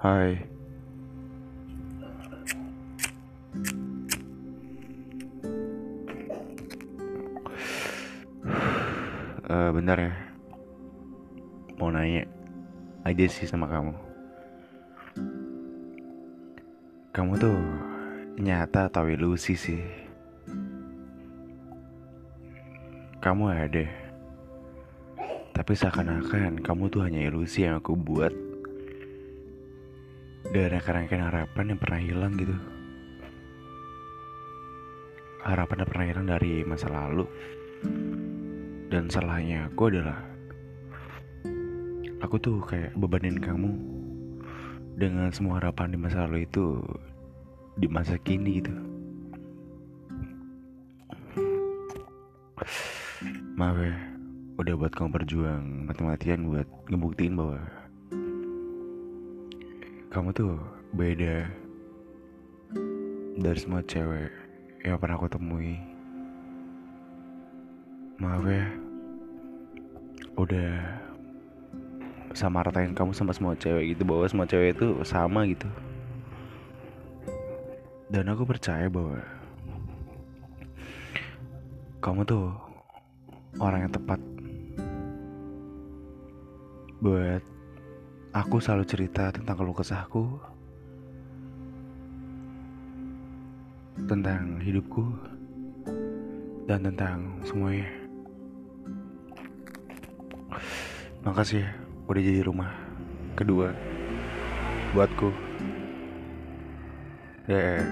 Hai. Eh bentar ya. Mau nanya aja sih sama kamu. Kamu tuh nyata atau ilusi sih? Kamu ada. Tapi seakan-akan kamu tuh hanya ilusi yang aku buat dari rangkaian harapan yang pernah hilang gitu. Harapan yang pernah hilang dari masa lalu. Dan salahnya aku adalah aku tuh kayak bebanin kamu dengan semua harapan di masa lalu itu di masa kini gitu. Maaf ya, udah buat kamu berjuang mati-matian buat ngebuktiin bahwa kamu tuh beda dari semua cewek yang pernah aku temui. Maaf ya, udah sama ratain kamu sama semua cewek gitu bahwa semua cewek itu sama gitu. Dan aku percaya bahwa kamu tuh orang yang tepat buat aku selalu cerita tentang keluh kesahku. Tentang hidupku. Dan tentang semuanya. Makasih ya udah jadi rumah kedua buatku. Ya